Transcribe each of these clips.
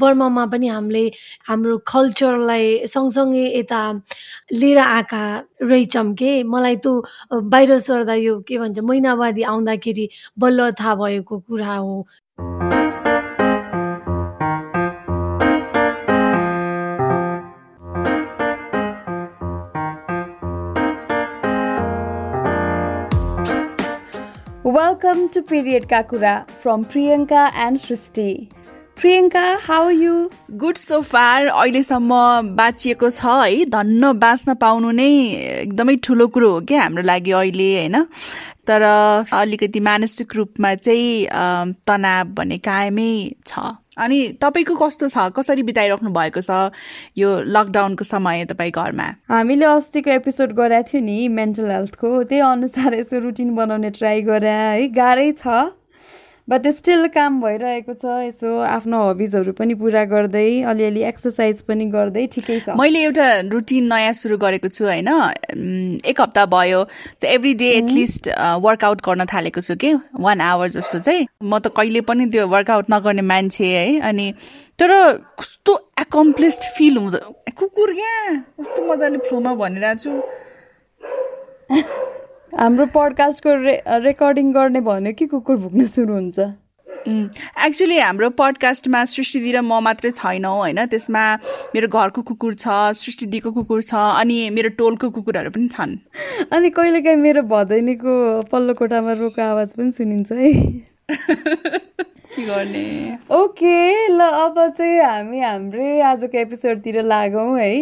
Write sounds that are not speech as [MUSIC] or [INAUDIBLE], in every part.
बर्मामा पनि हामीले हाम्रो कल्चरलाई सँगसँगै यता लिएर आएका रहेछौँ के मलाई त बाहिर सर्दा यो के भन्छ महिनावादी आउँदाखेरि बल्ल थाहा भएको कुरा हो Welcome to Period Kakura from Priyanka and Srishti. Priyanka how you good so far अहिलेसम्म बाँचिएको छ है। धन्न बाँच्न पाउनु नै एकदमै ठुलो कुरो हो क्या हाम्रो लागि अहिले होइन? तर अलिकति मानसिक रूपमा चाहिँ तनाव भन्ने कायमै छ। अनि तपाईँको कस्तो छ? कसरी बिताइराख्नु भएको छ यो लकडाउनको समय तपाईँ घरमा? हामीले अस्तिको एपिसोड गराएको थियो नि मेन्टल हेल्थको त्यही अनुसार यसो रुटिन बनाउने ट्राई गरे है। गाह्रै छ। बट स्टिल काम भइरहेको छ यसो आफ्नो हबिजहरू पनि पुरा गर्दै अलिअलि एक्सर्साइज पनि गर्दै ठिकै छ। मैले एउटा रुटिन नयाँ सुरु गरेको छु होइन? एक हप्ता भयो एभ्री डे एटलिस्ट वर्कआउट गर्न थालेको छु कि? वान आवर जस्तो चाहिँ। म त कहिले पनि त्यो वर्कआउट नगर्ने मान्छे है अनि तर कस्तो एकम्प्लिस्ड फिल हुँदो कुकुर क्या? कस्तो मजाले फ्लोमा भनिरहेको छु। [LAUGHS] हाम्रो पडकास्टको रे रेकर्डिङ गर्ने भन्यो कि कुकुर भुक्न सुरु हुन्छ? एक्चुली हाम्रो पडकास्टमा सृष्टिदी र म मात्रै छैनौँ होइन? त्यसमा मेरो घरको कुकुर छ सृष्टिदीको कुकुर छ अनि मेरो टोलको कुकुरहरू पनि छन्। अनि कहिलेकाहीँ मेरो भदैनीको पल्लो कोठामा रोको आवाज पनि सुनिन्छ है। [LAUGHS] के गर्ने? ओके ल अब चाहिँ हामी हाम्रै आजको एपिसोडतिर लागौँ है।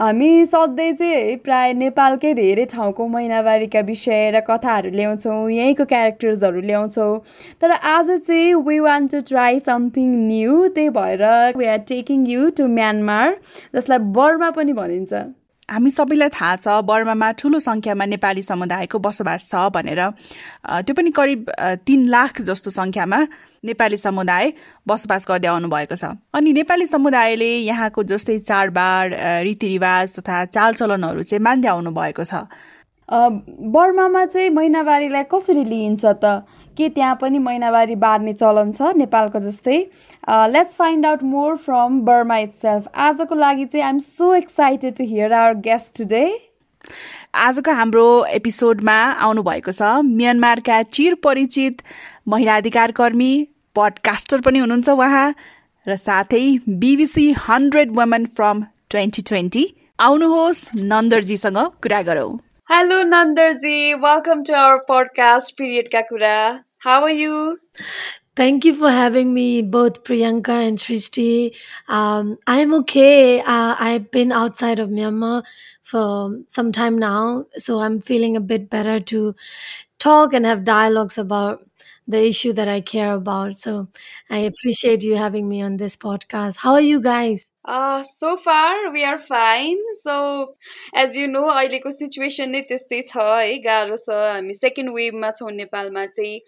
हामी सधैँ चाहिँ प्राय नेपालकै धेरै ठाउँको महिनावारीका विषय र कथाहरू ल्याउँछौँ यहीँको क्यारेक्टर्सहरू ल्याउँछौँ। तर आज चाहिँ we want to try something new त्यही भएर we are taking you to Myanmar जसलाई बर्मा पनि भनिन्छ। हामी सबैलाई थाहा छ बर्मामा ठुलो सङ्ख्यामा नेपाली समुदायको बसोबास छ भनेर। त्यो पनि करिब तिन लाख जस्तो सङ्ख्यामा। नेपाली समुदाय बसोबास गर्दै आउनुभएको छ। अनि नेपाली समुदायले यहाँको जस्तै चाडबाड रीतिरिवाज तथा चालचलनहरू चाहिँ मान्दै आउनु भएको छ बर्मामा चाहिँ महिनावारीलाई कसरी लिइन्छ त? के त्यहाँ पनि महिनावारी बार्ने चलन छ नेपालको जस्तै? Let's find out more from Burma itself आजको लागि चाहिँ I'm so excited to hear our guest today आजको हाम्रो एपिसोडमा आउनुभएको छ म्यानमारका चिर परिचित महिला अधिकार कर्मी पडकास्टर पनि हुनुहुन्छ उहाँ र साथै BBC hundred women from twenty twenty आउनुहोस् नन्दरजीसँग कुरा गरौँ hello Nandarji welcome to our podcast पिरियडका कुरा how are you Thank you for having me, both Priyanka and Srishti. Um, I'm okay. Uh, I've been outside of Myanmar for some time now, so I'm feeling a bit better to talk and have dialogues about the issue that I care about. So I appreciate you having me on this podcast. How are you guys? Uh, so far we are fine. So as you know अहिलेको situation नै त्यस्तै छ है। गाह्रो छ। हामी second वेभमा छौँ नेपालमा चाहिँ।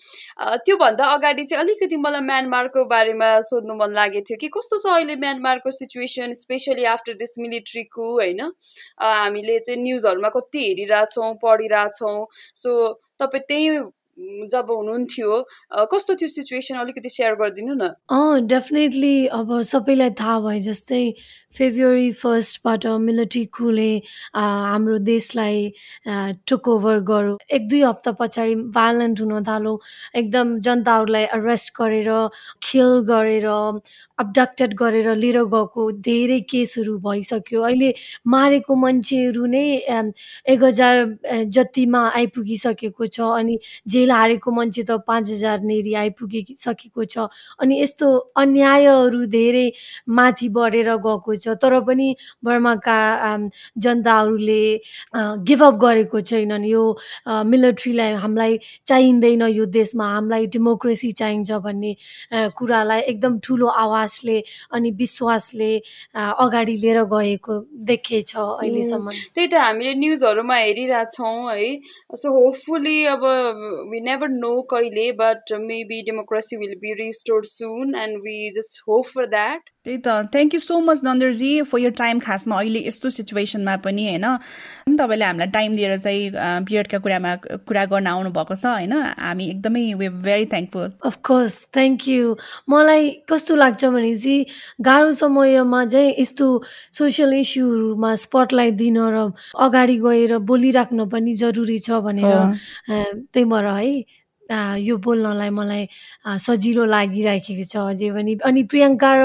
त्योभन्दा अगाडि चाहिँ अलिकति मलाई म्यानमारको बारेमा सोध्नु मन लागेको थियो कि कस्तो छ अहिले म्यानमारको situation especially after this military coup होइन? हामीले चाहिँ न्युजहरूमा कति हेरिरहेछौँ पढिरहेछौँ। सो तपाईँ त्यही जब हुनुहुन्थ्यो कस्तो थियो सिचुएसन अलिकति सेयर गरिदिनु न? अँ डेफिनेटली अब सबैलाई थाहा भए जस्तै फेब्रुअरी फर्स्टबाट मिलिट्री खुले हाम्रो देशलाई टुक ओभर गरौँ। एक दुई हप्ता पछाडि भाइलेन्ट हुन थाल्यो। एकदम जनताहरूलाई अरेस्ट गरेर खेल गरेर अब्डक्टेड गरेर लिएर गएको धेरै केसहरू भइसक्यो। अहिले मारेको मान्छेहरू नै एक हजार जतिमा आइपुगिसकेको छ अनि जेल हारेको मान्छे त पाँच हजार नेरी आइपुगिसकेको छ। अनि यस्तो अन्यायहरू धेरै माथि बढेर गएको छ तर पनि बर्माका जनताहरूले गिभअप गरेको छैनन्। यो मिलिट्रीलाई हामीलाई चाहिँदैन यो देशमा हामीलाई डेमोक्रेसी चाहिन्छ भन्ने कुरालाई एकदम ठुलो आवाजले अनि विश्वासले अगाडि लिएर गएको देखेछ अहिलेसम्म। त्यही त हामीले न्युजहरूमा हेरिरहेछौँ है। सो होपफुली अब we never know kaile but uh, maybe democracy will be restored soon and we just hope for that. त्यही त। Thank you so much Nandarji for your time खासमा अहिले यस्तो सिचुएसनमा पनि होइन? तपाईँले हामीलाई टाइम दिएर चाहिँ पिरियडका कुरामा कुरा गर्न आउनुभएको छ होइन? हामी एकदमै we very thankful of course thank you मलाई कस्तो लाग्छ भने चाहिँ गाह्रो समयमा चाहिँ यस्तो सोसियल इस्युहरूमा स्पटलाइट दिन र अगाडि गएर बोलिराख्न पनि जरुरी छ भनेर त्यही भएर है यो बोल्नलाई मलाई सजिलो लागिराखेको छ अझै पनि। अनि प्रियङ्का र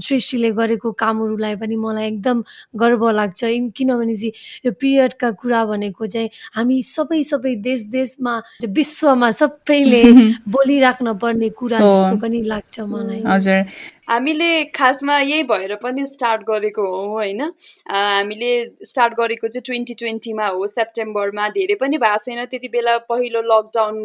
सृष्टिले गरेको कामहरूलाई पनि मलाई एकदम गर्व लाग्छ। किनभने चाहिँ यो पिरियडका कुरा भनेको चाहिँ हामी सबै सबै देश देशमा विश्वमा सबैले [LAUGHS] बोलिराख्न पर्ने कुरा जस्तो पनि लाग्छ मलाई। हजुर। हामीले खासमा यही भएर पनि स्टार्ट गरेको हो होइन? हामीले स्टार्ट गरेको चाहिँ ट्वेन्टी ट्वेन्टीमा हो सेप्टेम्बरमा। धेरै पनि भएको छैन। त्यति बेला पहिलो लकडाउन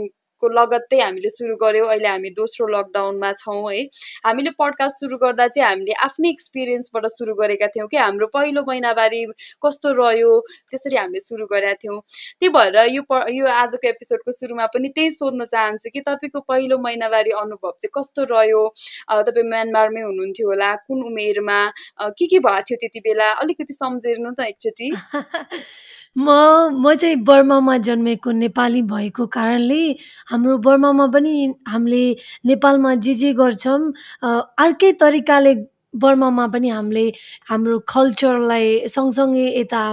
को लगत्तै हामीले सुरु गऱ्यौँ अहिले हामी दोस्रो लकडाउनमा छौँ है। हामीले पडकास्ट सुरु गर्दा चाहिँ हामीले आफ्नै एक्सपिरियन्सबाट सुरु गरेका थियौँ कि। हाम्रो पहिलो महिनावारी कस्तो रह्यो त्यसरी हामीले सुरु गरेका थियौँ। त्यही भएर यो प यो आजको एपिसोडको सुरुमा पनि त्यही सोध्न चाहन्छु कि तपाईँको पहिलो महिनावारी अनुभव चाहिँ कस्तो रह्यो? तपाईँ म्यानमारमै हुनुहुन्थ्यो होला। कुन उमेरमा? के के भएको थियो त्यति बेला? अलिकति सम्झिनु त एकचोटि। [LAUGHS] म म चाहिँ बर्मामा जन्मेको नेपाली भएको कारणले हाम्रो बर्मामा पनि हामीले नेपालमा जे जे गर्छौँ अर्कै तरिकाले बर्मामा पनि हामीले हाम्रो कल्चरलाई सँगसँगै यता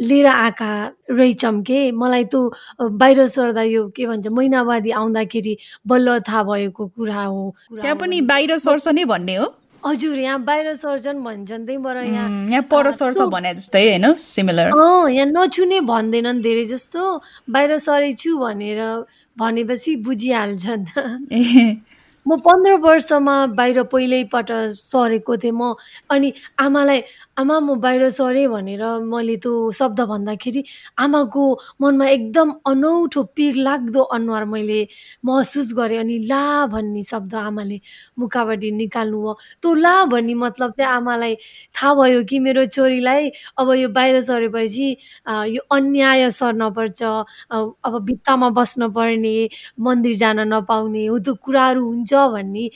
लिएर आएका रहेछौँ के? मलाई त बाहिर सर्दा यो के भन्छ महिनावादी आउँदाखेरि बल्ल थाहा भएको कुरा हो। त्यहाँ पनि बाहिर सर्छ नै भन्ने हो। हजुर यहाँ बाहिर सर्छन् भन्छन् त्यही भएर यहाँ यहाँ पर सर्छ भने जस्तै होइन? सिमिलर अँ यहाँ नछुने भन्दैनन् धेरै जस्तो। बाहिर सरेछु भनेर भनेपछि बुझिहाल्छन्। [LAUGHS] म पन्ध्र वर्षमा बाहिर पहिल्यैपल्ट सरेको थिएँ म। अनि आमालाई आमा म बाहिर सरेँ भनेर मैले त्यो शब्द भन्दाखेरि आमाको मनमा एकदम अनौठो पिरलाग्दो अनुहार मैले महसुस गरेँ। अनि ला भन्ने शब्द आमाले मुखाबाट निकाल्नु भयो। त्यो ला भन्ने मतलब चाहिँ आमालाई थाहा भयो कि मेरो छोरीलाई अब यो बाहिर सरेपछि यो अन्याय सर्न पर्छ अब भित्तामा बस्न पर्ने मन्दिर जान नपाउने हो त्यो कुराहरू हुन्छ। भन्ने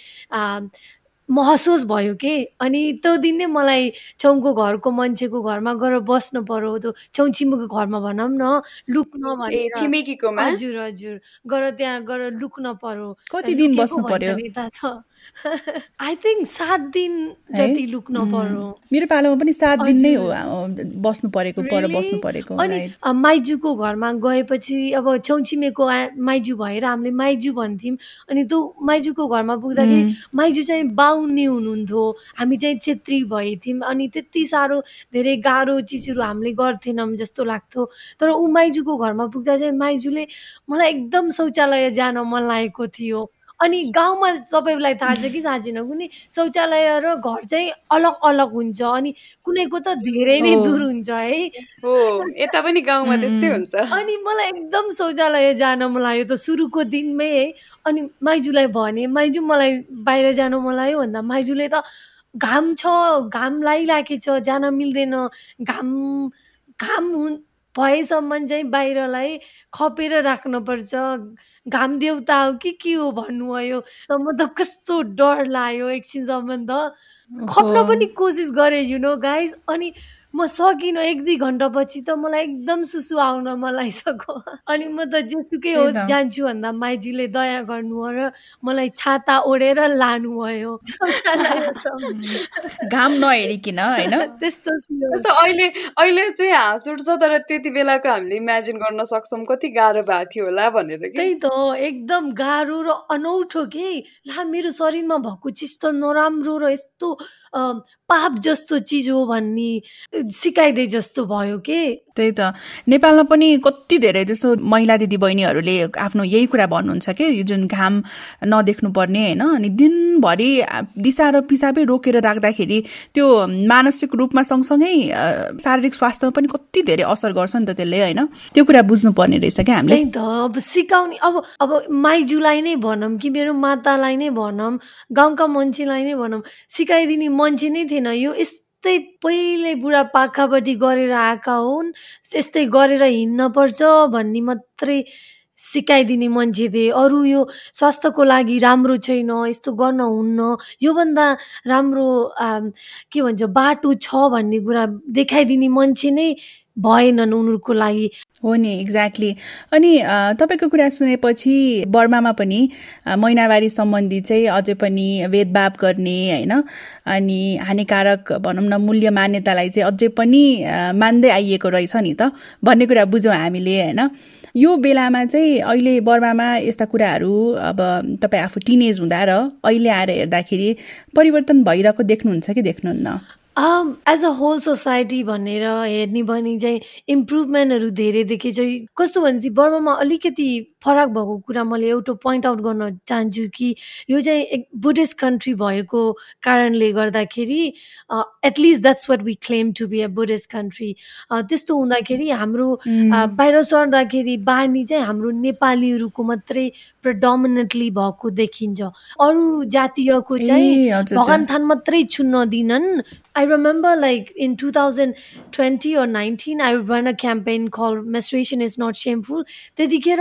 महसुस भयो के? अनि त्यो दिन नै मलाई छेउको घरको मान्छेको घरमा गएर बस्नु पर्यो त्यो छेउछिमेकीको घरमा भनौँ न लुक्न भनेर छिमेकीकोमा? हजुर हजुर। गएर त्यहाँ गएर लुक्न पर्यो। कति दिन बस्नु पर्यो? त? [LAUGHS] आई थिङ्क सात दिन जति लुक्न पर्यो। मेरो पालोमा पनि सात दिन नै हो बस्नु परेको पर बस्नु परेको अनि माइजूको घरमा गएपछि अब छेउछिमेको माइजू भएर हामीले माइजू भन्थ्यौँ। अनि त्यो माइजूको घरमा पुग्दाखेरि माइजू चाहिँ बाउ पाउने हुनुहुन्थ्यो। हामी चाहिँ छेत्री भएथ्यौँ अनि त्यति साह्रो धेरै गाह्रो चिजहरू हामीले गर्थेनौँ जस्तो लाग्थ्यो। तर ऊ माइजूको घरमा पुग्दा चाहिँ माइजूले मलाई एकदम शौचालय जान मन लागेको थियो। अनि गाउँमा सबैलाई थाहा छ कि थाहा छैन कुनै शौचालय र घर चाहिँ अलग अलग हुन्छ अनि कुनैको त धेरै नै दूर हुन्छ है। हो यता पनि गाउँमा त्यस्तै हुन्छ। अनि मलाई एकदम शौचालय जान मन लाग्यो त सुरुको दिनमै है। अनि माइजूलाई भने माइजू मलाई बाहिर जानु मन लाग्यो भन्दा माइजूले त घाम छ घाम लागिरहेको छ जान मिल्दैन। घाम घाम हुन् भएसम्म चाहिँ बाहिरलाई खपेर राख्नुपर्छ। घाम देउता हो कि के हो भन्नुभयो र म त कस्तो डर लाग्यो एकछिनसम्म त। खप्न पनि कोसिस गरेँ यु नो गाइस अनि म सकिनँ एक दुई घन्टापछि त मलाई एकदम सुसु आउन मन लागिसक्यो अनि म त जेसुकै होस् जान्छु भन्दा माइजूले दया गर्नु र मलाई छाता ओढेर लानु भयो। [LAUGHS] [LAUGHS] घाम नहेरिकन होइन? [LAUGHS] त्यस्तो अहिले अहिले चाहिँ हाँस उठ्छ तर त्यति बेलाको हामीले इमेजिन गर्न सक्छौँ। कति गाह्रो भएको थियो होला भनेर त्यही त एकदम गाह्रो र अनौठो के? ला मेरो शरीरमा भएको चिज त नराम्रो र यस्तो पाप जस्तो चिज हो भन्ने। सिकाइदिए जस्तो भयो के? त्यही त। नेपालमा पनि कति धेरै जस्तो महिला दिदी बहिनीहरूले आफ्नो यही कुरा भन्नुहुन्छ कि? यो जुन घाम नदेख्नु पर्ने होइन? अनि दिनभरि दिशा र पिसाबै रोकेर राख्दाखेरि त्यो मानसिक रूपमा सँगसँगै शारीरिक स्वास्थ्यमा पनि कति धेरै असर गर्छ नि त त्यसले होइन? त्यो कुरा बुझ्नु पर्ने रहेछ क्या हामीले? त। अब सिकाउने अब अब माइजूलाई नै भनौँ कि मेरो मातालाई नै भनौँ गाउँका मान्छेलाई नै भनौँ। सिकाइदिने मान्छे नै थिएन। यो यस्तै पहिल्यै बुढापाकापट्टि गरेर आएका हुन् यस्तै गरेर हिँड्न पर्छ भन्ने मात्रै सिकाइदिने मान्छे थिए। अरू यो स्वास्थ्यको लागि राम्रो छैन यस्तो गर्न हुन्न। योभन्दा राम्रो के भन्छ बाटो छ भन्ने कुरा देखाइदिने मान्छे नै भएनन् उनीहरूको लागि। हो नि एक्ज्याक्टली अनि तपाईँको कुरा सुनेपछि बर्मामा पनि महिनावारी सम्बन्धी चाहिँ अझै पनि भेदभाव गर्ने होइन? अनि हानिकारक भनौँ न मूल्य मान्यतालाई चाहिँ अझै पनि मान्दै आइएको रहेछ नि त? भन्ने कुरा बुझौँ हामीले होइन? यो बेलामा चाहिँ अहिले बर्मामा यस्ता कुराहरू अब तपाईँ आफू टिनेज हुँदा र अहिले आएर हेर्दाखेरि परिवर्तन भइरहेको देख्नुहुन्छ कि देख्नुहुन्न? एज अ होल सोसाइटी भनेर हेर्ने भने चाहिँ इम्प्रुभमेन्टहरू धेरै देखे चाहिँ कस्तो भनेपछि बर्मामा अलिकति फरक भएको कुरा मैले एउटा पोइन्ट आउट गर्न चाहन्छु कि यो चाहिँ एक बुद्धिस्ट कन्ट्री भएको कारणले गर्दाखेरि at least that's what we claim to be a Buddhist country त्यस्तो हुँदाखेरि हाम्रो बाहिर सर्दाखेरि बार्नी चाहिँ हाम्रो नेपालीहरूको मात्रै प्रडोमिनेन्टली भएको देखिन्छ। अरू जातीयको चाहिँ भगवान थान मात्रै छुन्न दिनन् I remember like in two thousand twenty or nineteen I ran a campaign call menstruation is not shameful त्यतिखेर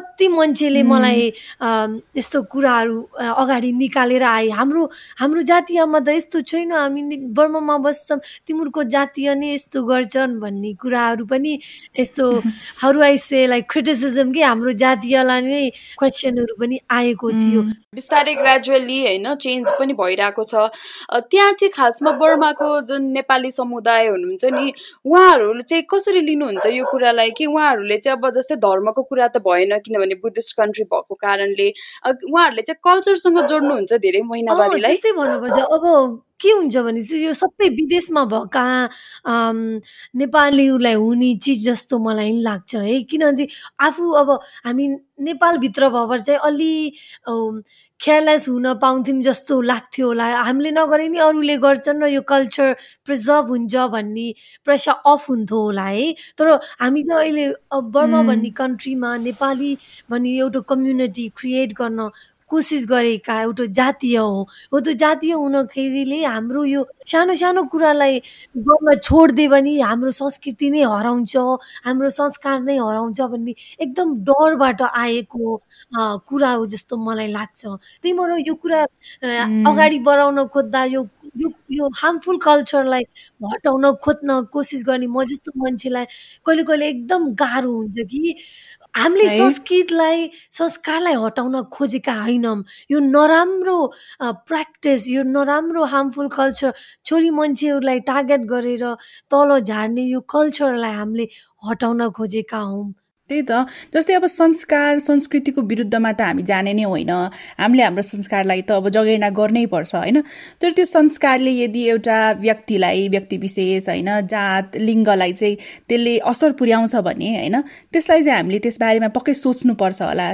कति मान्छेले मलाई यस्तो कुराहरू अगाडि निकालेर आए। हाम्रो हाम्रो जातीयमा त यस्तो छैन। हामी बर्मामा बस्छौँ तिमीहरूको जातीय नै यस्तो गर्छन् भन्ने कुराहरू पनि यस्तो से लाइक क्रिटिसिजम कि हाम्रो जातीयलाई नै क्वेसनहरू पनि आएको थियो। बिस्तारै ग्रेजुअली होइन चेन्ज पनि भइरहेको छ। त्यहाँ चाहिँ खासमा बर्माको जुन नेपाली समुदाय हुनुहुन्छ नि उहाँहरूले चाहिँ कसरी लिनुहुन्छ यो कुरालाई? कि उहाँहरूले चाहिँ अब जस्तै धर्मको कुरा त भएन किनभने बुद्धिस्ट कन्ट्री भएको कारणले उहाँहरूले चाहिँ कल्चरसँग जोड्नुहुन्छ धेरै महिनावारीलाई। त्यस्तै भन्नुपर्छ। अब के हुन्छ भने चाहिँ यो सबै विदेशमा भएका नेपालीहरूलाई हुने चिज जस्तो मलाई लाग्छ है। किनभने आफू अब हामी नेपालभित्र भएर चाहिँ अलि केयरलेस हुन पाउँथ्यौँ जस्तो लाग्थ्यो होला। हामीले नगरे नि अरूले गर्छन् र यो कल्चर प्रिजर्भ हुन्छ भन्ने प्रेसर अफ हुन्थ्यो होला है। तर हामी चाहिँ अहिले बर्मा भन्ने कन्ट्रीमा नेपाली भन्ने एउटा कम्युनिटी क्रिएट गर्न कोसिस गरेका एउटा जातीय हो। हो त्यो जातीय हुँदाखेरिले हाम्रो यो सानो सानो कुरालाई गर्न छोडिदियो भने हाम्रो संस्कृति नै हराउँछ हाम्रो संस्कार नै हराउँछ भन्ने एकदम डरबाट आएको कुरा हो जस्तो मलाई लाग्छ। त्यही भएर यो कुरा अगाडि बढाउन खोज्दा यो यो यो हार्मफुल कल्चरलाई हटाउन खोज्न कोसिस गर्ने म जस्तो मान्छेलाई कहिले कहिले एकदम गाह्रो हुन्छ कि हामीले संस्कृतलाई संस्कारलाई हटाउन खोजेका होइनौँ। यो नराम्रो प्र्याक्टिस यो नराम्रो हार्मफुल कल्चर छोरी मान्छेहरूलाई टार्गेट गरेर तल झार्ने यो कल्चरलाई हामीले हटाउन खोजेका हौँ। त्यही त। जस्तै अब संस्कार संस्कृतिको विरुद्धमा त हामी जाने नै होइन। हामीले हाम्रो संस्कारलाई त अब जगेर्ना गर्नै पर्छ होइन? तर त्यो संस्कारले यदि एउटा व्यक्तिलाई व्यक्ति विशेष होइन जात लिङ्गलाई चाहिँ त्यसले असर पुर्याउँछ भने होइन त्यसलाई चाहिँ हामीले त्यसबारेमा पक्कै सोच्नुपर्छ होला।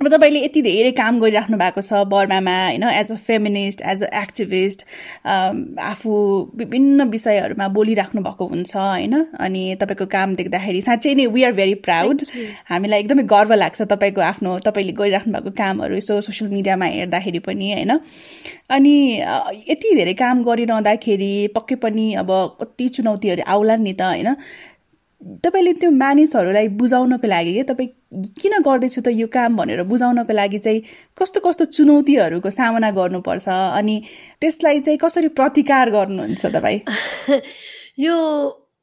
अब तपाईँले यति धेरै काम गरिराख्नु भएको छ बर्मामा होइन as a feminist as a activist आफू विभिन्न विषयहरूमा बोलिराख्नु भएको हुन्छ होइन अनि तपाईँको काम देख्दाखेरि साँच्चै नै वी आर भेरी प्राउड हामीलाई एकदमै गर्व लाग्छ तपाईँको आफ्नो तपाईँले गरिराख्नु भएको कामहरू यसो सोसियल मिडियामा हेर्दाखेरि पनि होइन। अनि यति धेरै काम गरिरहँदाखेरि पक्कै पनि अब कति चुनौतीहरू आउला नि त होइन। तपाईँले त्यो मानिसहरूलाई बुझाउनको लागि क्या तपाईँ किन गर्दैछु त यो काम भनेर बुझाउनको लागि चाहिँ कस्तो कस्तो चुनौतीहरूको सामना गर्नुपर्छ अनि त्यसलाई चाहिँ कसरी प्रतिकार गर्नुहुन्छ तपाईँ? [LAUGHS] यो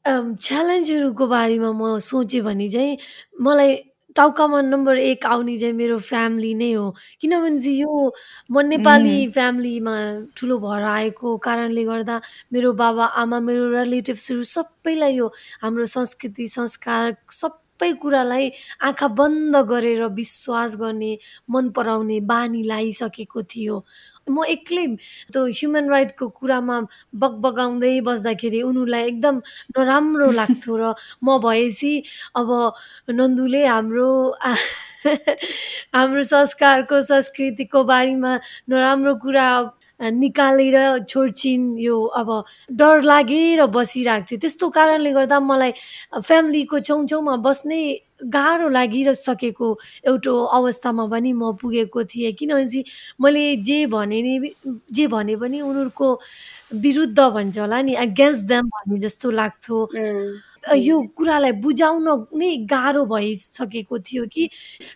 च्यालेन्जहरूको बारेमा म सोचेँ भने चाहिँ मलाई टाउकामा नम्बर एक आउने चाहिँ मेरो फ्यामिली नै हो। किनभने चाहिँ यो म नेपाली फ्यामिलीमा ठुलो भएर आएको कारणले गर्दा मेरो बाबा आमा मेरो रिलेटिभ्सहरू सबैलाई यो हाम्रो संस्कृति संस्कार सब सबै कुरालाई आँखा बन्द गरेर विश्वास गर्ने मन पराउने बानी लगाइसकेको थियो। म एक्लै त्यो ह्युमन राइटको कुरामा बगबगाउँदै बस्दाखेरि उनीहरूलाई एकदम नराम्रो [LAUGHS] लाग्थ्यो र म भएपछि अब नन्दुले हाम्रो [LAUGHS] हाम्रो संस्कारको संस्कृतिको बारेमा नराम्रो कुरा निकालेर छोड्छिन्। यो अब डर लागेर बसिरहेको थियो। त्यस्तो कारणले गर्दा मलाई फ्यामिलीको छेउछेउमा बस्नै गाह्रो लागिसकेको एउटा अवस्थामा पनि म पुगेको थिएँ। किनभने मैले जे भने नि जे भने पनि उनीहरूको विरुद्ध भन्छ होला नि एगेन्स्ट देम भन्ने जस्तो लाग्थ्यो। यो कुरालाई बुझाउन नै गाह्रो भइसकेको थियो कि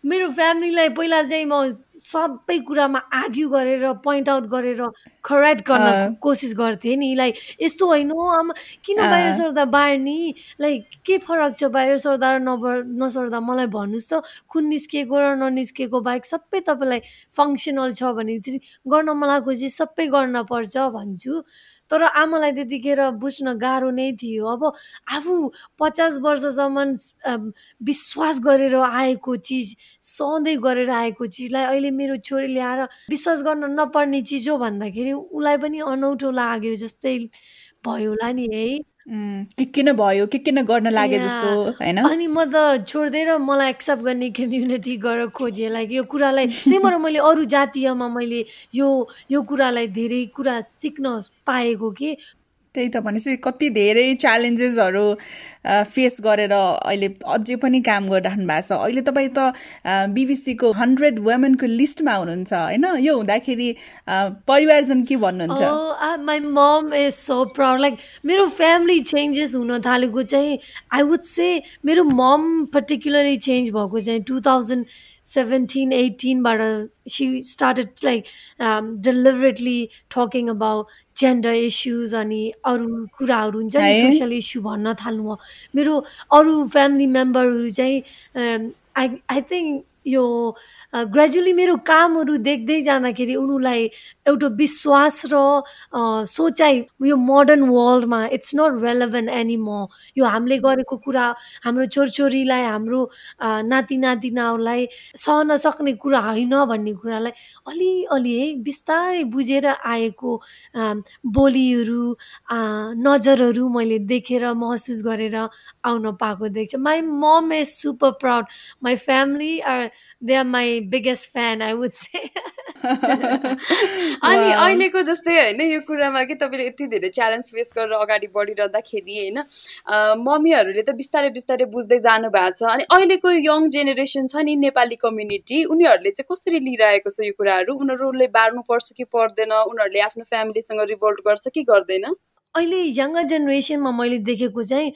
मेरो फ्यामिलीलाई पहिला चाहिँ म सबै कुरामा आर्ग्यु गरेर पोइन्ट आउट गरेर करेक्ट गर्न कोसिस गर्थेँ नि। लाइक यस्तो होइन आमा किन बाहिर सर्दा बार्ने लाइक के फरक छ बाहिर सर्दा र नबर नसर्दा मलाई भन्नुहोस् त खुन निस्किएको र ननिस्किएको बाहेक सबै तपाईँलाई फङ्सनल छ भने गर्न मलाई चाहिँ सबै गर्न पर्छ भन्छु। तर आमालाई त्यतिखेर बुझ्न गाह्रो नै थियो। अब आफू पचास वर्षसम्म विश्वास गरेर आएको चिज सधैँ गरेर आएको चिजलाई अहिले मेरो छोरीले आएर विश्वास गर्न नपर्ने चिज हो भन्दाखेरि उसलाई पनि अनौठो लाग्यो जस्तै भयो होला नि है। के किन भयो के किन गर्न लाग्यो जस्तो होइन? अनि म त छोडिदिएर मलाई एक्सेप्ट गर्ने कम्युनिटी गरेर खोजेँ लाइक यो कुरालाई [LAUGHS] त्यहीँबाट मैले अरू जातीयमा मैले यो यो कुरालाई धेरै कुरा सिक्न पाएको कि त्यही त भनेपछि कति धेरै च्यालेन्जेसहरू फेस गरेर अहिले अझै पनि काम गरिराख्नु भएको छ। अहिले तपाईँ त बिबिसीको हन्ड्रेड वुमेनको लिस्टमा हुनुहुन्छ होइन? यो हुँदाखेरि परिवारजन के भन्नुहुन्छ? My mom is so proud like मेरो फ्यामिली चेन्जेस हुन थालेको चाहिँ आई वुड से मेरो मम पर्टिकुलरली चेन्ज भएको चाहिँ two thousand seventeen एटिनबाट she started like deliberately talking about gender issues अनि अरू कुराहरू हुन्छ नि सोसियल इस्यु भन्न थाल्नु मेरो अरू फ्यामिली मेम्बरहरू चाहिँ आई आई थिङ्क यो ग्रेजुअली मेरो कामहरू देख्दै जाँदाखेरि उनीहरूलाई एउटा विश्वास र सोचाइ यो मोडर्न वर्ल्डमा इट्स नट रेलेभेन्ट एनी म यो हामीले गरेको कुरा हाम्रो छोरछोरीलाई हाम्रो नाति नातिनाहरूलाई सहन सक्ने कुरा होइन भन्ने कुरालाई अलिअलि है बिस्तारै बुझेर आएको बोलीहरू नजरहरू मैले देखेर महसुस गरेर आउन पाएको देख्छ। My mom is super proud my family are they are my biggest fan I would say अनि अहिलेको जस्तै होइन यो कुरामा कि तपाईँले यति धेरै च्यालेन्ज फेस गरेर अगाडि बढिरहँदाखेरि होइन मम्मीहरूले त बिस्तारै बिस्तारै बुझ्दै जानु भएको छ अनि अहिलेको यङ जेनेरेसन छ नि नेपाली कम्युनिटी उनीहरूले चाहिँ कसरी लिइरहेको छ यो कुराहरू उनीहरूले बार्नुपर्छ कि पर्दैन उनीहरूले आफ्नो फ्यामिलीसँग रिभोल्ट गर्छ कि गर्दैन अहिले यङ्गर जेनेरेसनमा मैले देखेको चाहिँ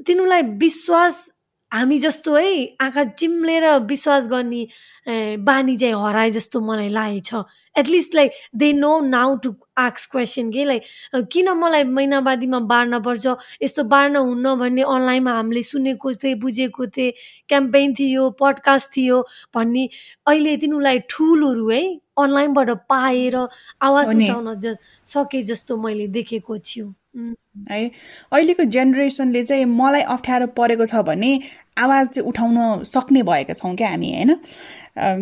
तिनीहरूलाई विश्वास हामी जस्तो है आँखा चिम्लेर विश्वास गर्ने बानी चाहिँ हराए जस्तो मलाई लागेको छ at least like they know now to आक्स question के लाइक किन मलाई महिनावादीमा बार्न पर्छ? यस्तो बार्न हुन्न भन्ने अनलाइनमा हामीले सुनेको थिएँ बुझेको थिएँ क्याम्पेन थियो पडकास्ट थियो भन्ने अहिले तिनीहरूलाई ठुलहरू है अनलाइनबाट पाएर आवाज उठाउन सके जस्तो मैले देखेको छु। है। अहिलेको जेनेरेसनले चाहिँ मलाई अप्ठ्यारो परेको छ भने आवाज चाहिँ उठाउन सक्ने भएका छौँ क्या हामी होइन?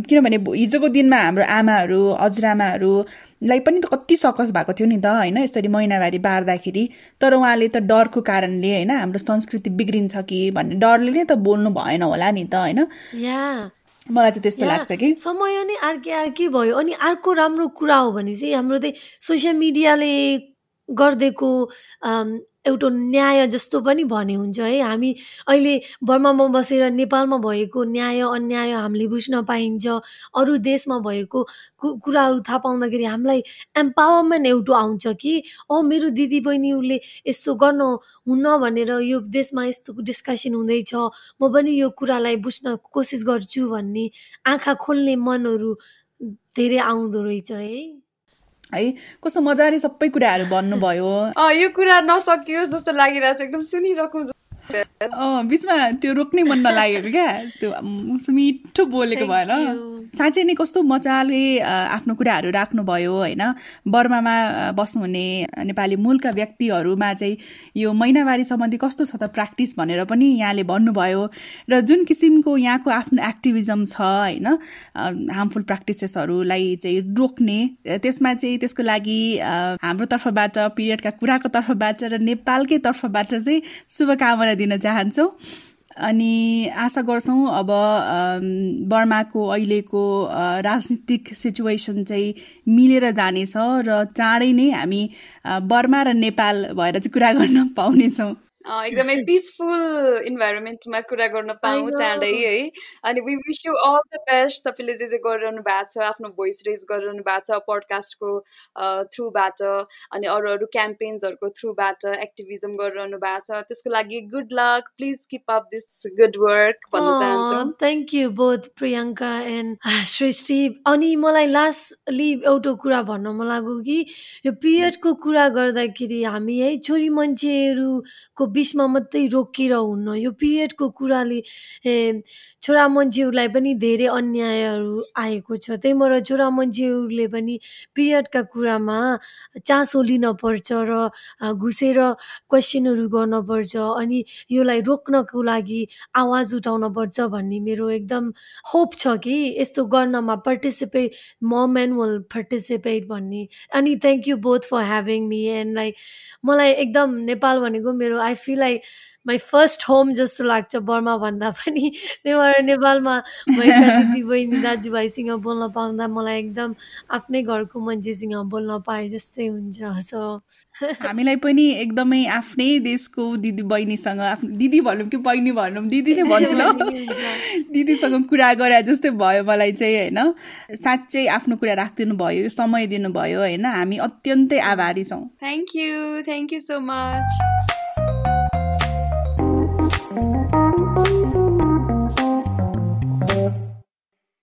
किनभने हिजोको दिनमा हाम्रो आमाहरू हजुरआमाहरूलाई पनि त कति सकस भएको थियो नि त होइन? यसरी महिनावारी बार्दाखेरि। तर उहाँले त डरको कारणले होइन हाम्रो संस्कृति बिग्रिन्छ कि भन्ने डरले नै त बोल्नु भएन होला नि त होइन? मलाई चाहिँ त्यस्तो लाग्छ कि। समय नै अर्कै अर्कै भयो। अनि अर्को राम्रो कुरा हो भने चाहिँ हाम्रो चाहिँ सोसियल मिडियाले गरिदिएको एउटा न्याय जस्तो पनि भने हुन्छ है। हामी अहिले बर्मामा बसेर नेपालमा भएको न्याय अन्याय हामीले बुझ्न पाइन्छ। अरू देशमा भएको कु कुराहरू थाहा पाउँदाखेरि हामीलाई एम्पावरमेन्ट एउटा आउँछ कि अँ मेरो दिदी बहिनी उसले यस्तो गर्न हुन्न भनेर यो देशमा यस्तो डिस्कसन हुँदैछ। म पनि यो कुरालाई बुझ्न कोसिस गर्छु भन्ने आँखा खोल्ने मनहरू धेरै आउँदो रहेछ है। है? कस्तो मजाले सबै कुराहरू भन्नुभयो। यो कुरा नसकियोस् जस्तो लागिरहेको छ एकदम सुनिरहेको [LAUGHS] बिचमा त्यो रोक्नै मन नलागेको क्या। त्यो मिठो बोलेको भएर साँच्चै नै कस्तो मजाले आफ्नो कुराहरू राख्नुभयो होइन। बर्मामा बस्नुहुने नेपाली मूलका व्यक्तिहरूमा चाहिँ यो महिनावारी सम्बन्धी कस्तो छ त प्र्याक्टिस भनेर पनि यहाँले भन्नुभयो। र जुन किसिमको यहाँको आफ्नो एक्टिभिजम छ होइन हार्मफुल प्र्याक्टिसेसहरूलाई चाहिँ रोक्ने त्यसमा चाहिँ त्यसको लागि हाम्रो तर्फबाट पिरियडका कुराको तर्फबाट र नेपालकै तर्फबाट चाहिँ शुभकामना दिन चाहन्छौँ। अनि आशा गर्छौँ अब बर्माको अहिलेको राजनीतिक सिचुएसन चाहिँ मिलेर जानेछ र चाँडै नै हामी बर्मा र नेपाल भएर चाहिँ कुरा गर्न पाउनेछौँ। [LAUGHS] एकदमै पिसफुल इन्भाइरोमेन्टमा कुरा गर्न पाऊँ चाँडै है। अनि we wish you all the best तपाईँले जे जे गरिरहनु भएको छ आफ्नो भोइस रेज गरिरहनु भएको छ पडकास्टको थ्रुबाट अनि अरू अरू क्याम्पेन्सहरूको थ्रुबाट एक्टिभिजम गरिरहनु भएको छ। त्यसको लागि good luck please keep up this good work भन्न चाहन्छु। Thank you both Priyanka and Srishti अनि मलाई लास्टली एउटा कुरा भन्न मन लाग्यो कि यो पिरियडको कुरा गर्दाखेरि हामी है छोरी मान्छेहरूको बिचमा मात्रै रोकिएर हुन्न यो पिरियडको कुराले छोरा मान्छेहरूलाई पनि धेरै अन्यायहरू आएको छ। त्यही भएर छोरा मान्छेहरूले पनि पिरियडका कुरामा चासो लिनपर्छ र घुसेर क्वेसनहरू गर्नपर्छ अनि योलाई रोक्नको लागि आवाज उठाउनपर्छ भन्ने मेरो एकदम होप छ कि यस्तो गर्नमा participate mom and will participate भन्ने। अनि thank you both for having me and like मलाई एकदम नेपाल भनेको मेरो I feel like my first home जस्तो लाग्छ बर्मा भन्दा पनि। त्यही भएर नेपालमा भएका [LAUGHS] दिदी बहिनी दाजुभाइसँग बोल्न पाउँदा मलाई एकदम आफ्नै घरको मान्छेसँग बोल्न पाए जस्तै हुन्छ सो हामीलाई पनि एकदमै आफ्नै देशको दिदी बहिनीसँग आफ्नो दिदी भनौँ कि बहिनी भनौँ दिदी नै भन्छु ल। [LAUGHS] दिदीसँग कुरा गरे जस्तै भयो मलाई चाहिँ होइन। साँच्चै आफ्नो कुरा राखिदिनु भयो समय दिनुभयो होइन। हामी अत्यन्तै आभारी छौँ। Thank you thank you so much thank you